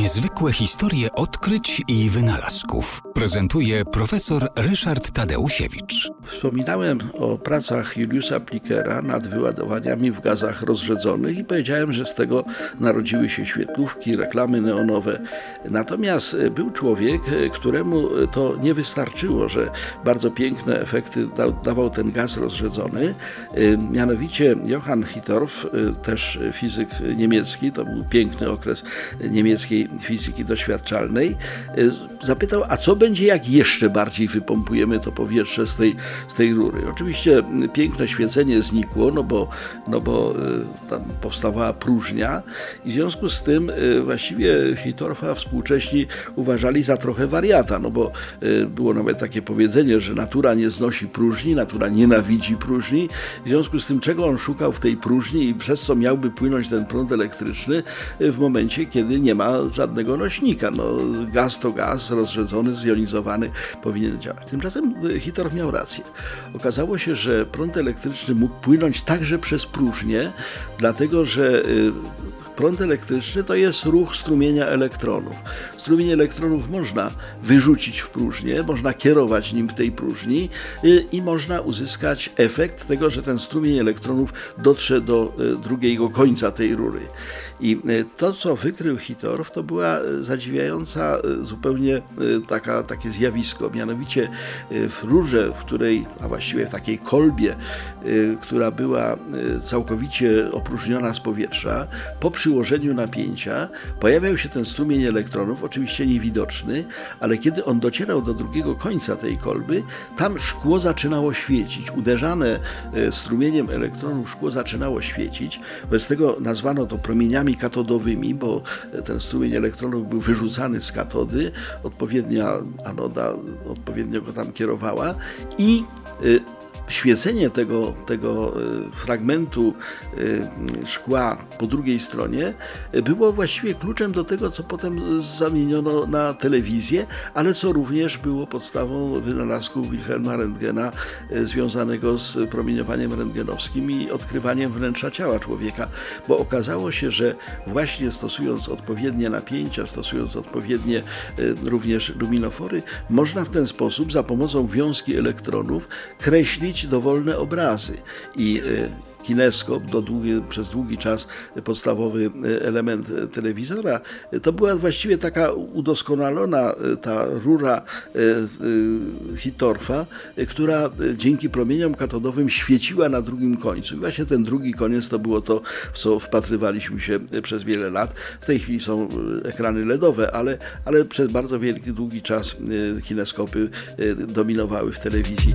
Niezwykłe historie odkryć i wynalazków prezentuje profesor Ryszard Tadeusiewicz. Wspominałem o pracach Juliusa Plikera nad wyładowaniami w gazach rozrzedzonych i powiedziałem, że z tego narodziły się świetlówki, reklamy neonowe. Natomiast był człowiek, któremu to nie wystarczyło, że bardzo piękne efekty dawał ten gaz rozrzedzony. Mianowicie Johann Hittorf, też fizyk niemiecki, to był piękny okres niemieckiej fizyki doświadczalnej, zapytał, a co będzie, jak jeszcze bardziej wypompujemy to powietrze z tej, z tej rury. Oczywiście piękne świecenie znikło, no bo, no bo e, tam powstawała próżnia i w związku z tym e, właściwie Hittorfa współcześni uważali za trochę wariata, no bo było nawet takie powiedzenie, że natura nie znosi próżni, natura nienawidzi próżni, w związku z tym czego on szukał w tej próżni i przez co miałby płynąć ten prąd elektryczny w momencie, kiedy nie ma żadnego nośnika. No, gaz to gaz, rozrzedzony, zjonizowany powinien działać. Tymczasem Hittorf miał rację. Okazało się, że prąd elektryczny mógł płynąć także przez próżnię, dlatego że y, prąd elektryczny to jest ruch strumienia elektronów. Strumień elektronów można wyrzucić w próżnię, można kierować nim w tej próżni y, i można uzyskać efekt tego, że ten strumień elektronów dotrze do y, drugiego końca tej rury. I to, co wykrył Hittorf, to była zadziwiająca zupełnie taka, takie zjawisko. Mianowicie w rurze, w której, a właściwie w takiej kolbie, która była całkowicie opróżniona z powietrza, po przyłożeniu napięcia pojawiał się ten strumień elektronów, oczywiście niewidoczny, ale kiedy on docierał do drugiego końca tej kolby, tam szkło zaczynało świecić. Uderzane e, strumieniem elektronów szkło zaczynało świecić. Bez tego nazwano to promieniami katodowymi, bo e, ten strumień elektronów był wyrzucany z katody, odpowiednia anoda odpowiednio go tam kierowała i e, świecenie tego, tego e, fragmentu e, szkła po drugiej stronie było właściwie kluczem do tego, co potem zamieniono na telewizję, ale co również było podstawą wynalazku Wilhelma Rentgena e, związanego z promieniowaniem rentgenowskim i odkrywaniem wnętrza ciała człowieka, bo okazało się, że właśnie stosując odpowiednie napięcia, stosując odpowiednie również luminofory, można w ten sposób za pomocą wiązki elektronów kreślić dowolne obrazy i e, kineskop, do długi, przez długi czas podstawowy e, element e, telewizora, to była właściwie taka udoskonalona ta rura Hittorfa, która dzięki promieniom katodowym świeciła na drugim końcu. I właśnie ten drugi koniec to było to, w co wpatrywaliśmy się przez wiele lat. W tej chwili są ekrany LEDowe, ale, ale przez bardzo wielki, długi czas kineskopy dominowały w telewizji.